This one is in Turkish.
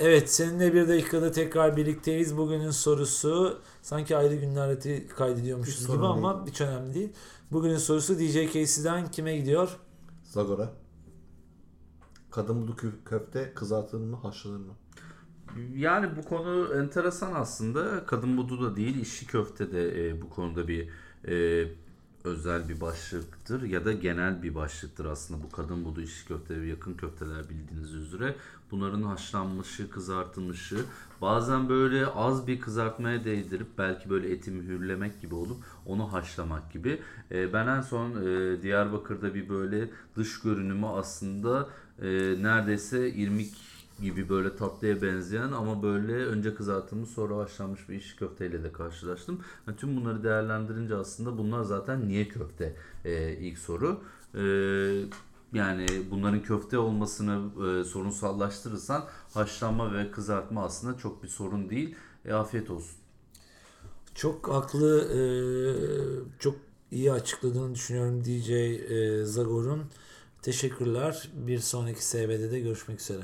Evet seninle bir dakikada tekrar birlikteyiz. Bugünün sorusu sanki ayrı günlerde kaydediyormuşuz Hiç gibi ama hiç önemli değil. Bugünün sorusu DJ Casey'den kime gidiyor? Zagora. Kadın budu kö- köfte kızartılır mı haşlanır mı? Yani bu konu enteresan aslında. Kadın budu da değil, işçi köfte de e, bu konuda bir e, özel bir başlıktır ya da genel bir başlıktır aslında. Bu kadın budu, işçi köfte ve yakın köfteler bildiğiniz üzere. Bunların haşlanmışı, kızartılmışı, bazen böyle az bir kızartmaya değdirip belki böyle eti mühürlemek gibi olup onu haşlamak gibi. E, ben en son e, Diyarbakır'da bir böyle dış görünümü aslında e, neredeyse irmik gibi böyle tatlıya benzeyen ama böyle önce kızartılmış sonra haşlanmış bir iş köfteyle de karşılaştım. Yani tüm bunları değerlendirince aslında bunlar zaten niye köfte e, ilk soru. E, yani bunların köfte olmasını e, sorunsallaştırırsan haşlanma ve kızartma aslında çok bir sorun değil. E, afiyet olsun. Çok haklı, e, çok iyi açıkladığını düşünüyorum DJ e, Zagor'un. Teşekkürler. Bir sonraki SB'de de görüşmek üzere.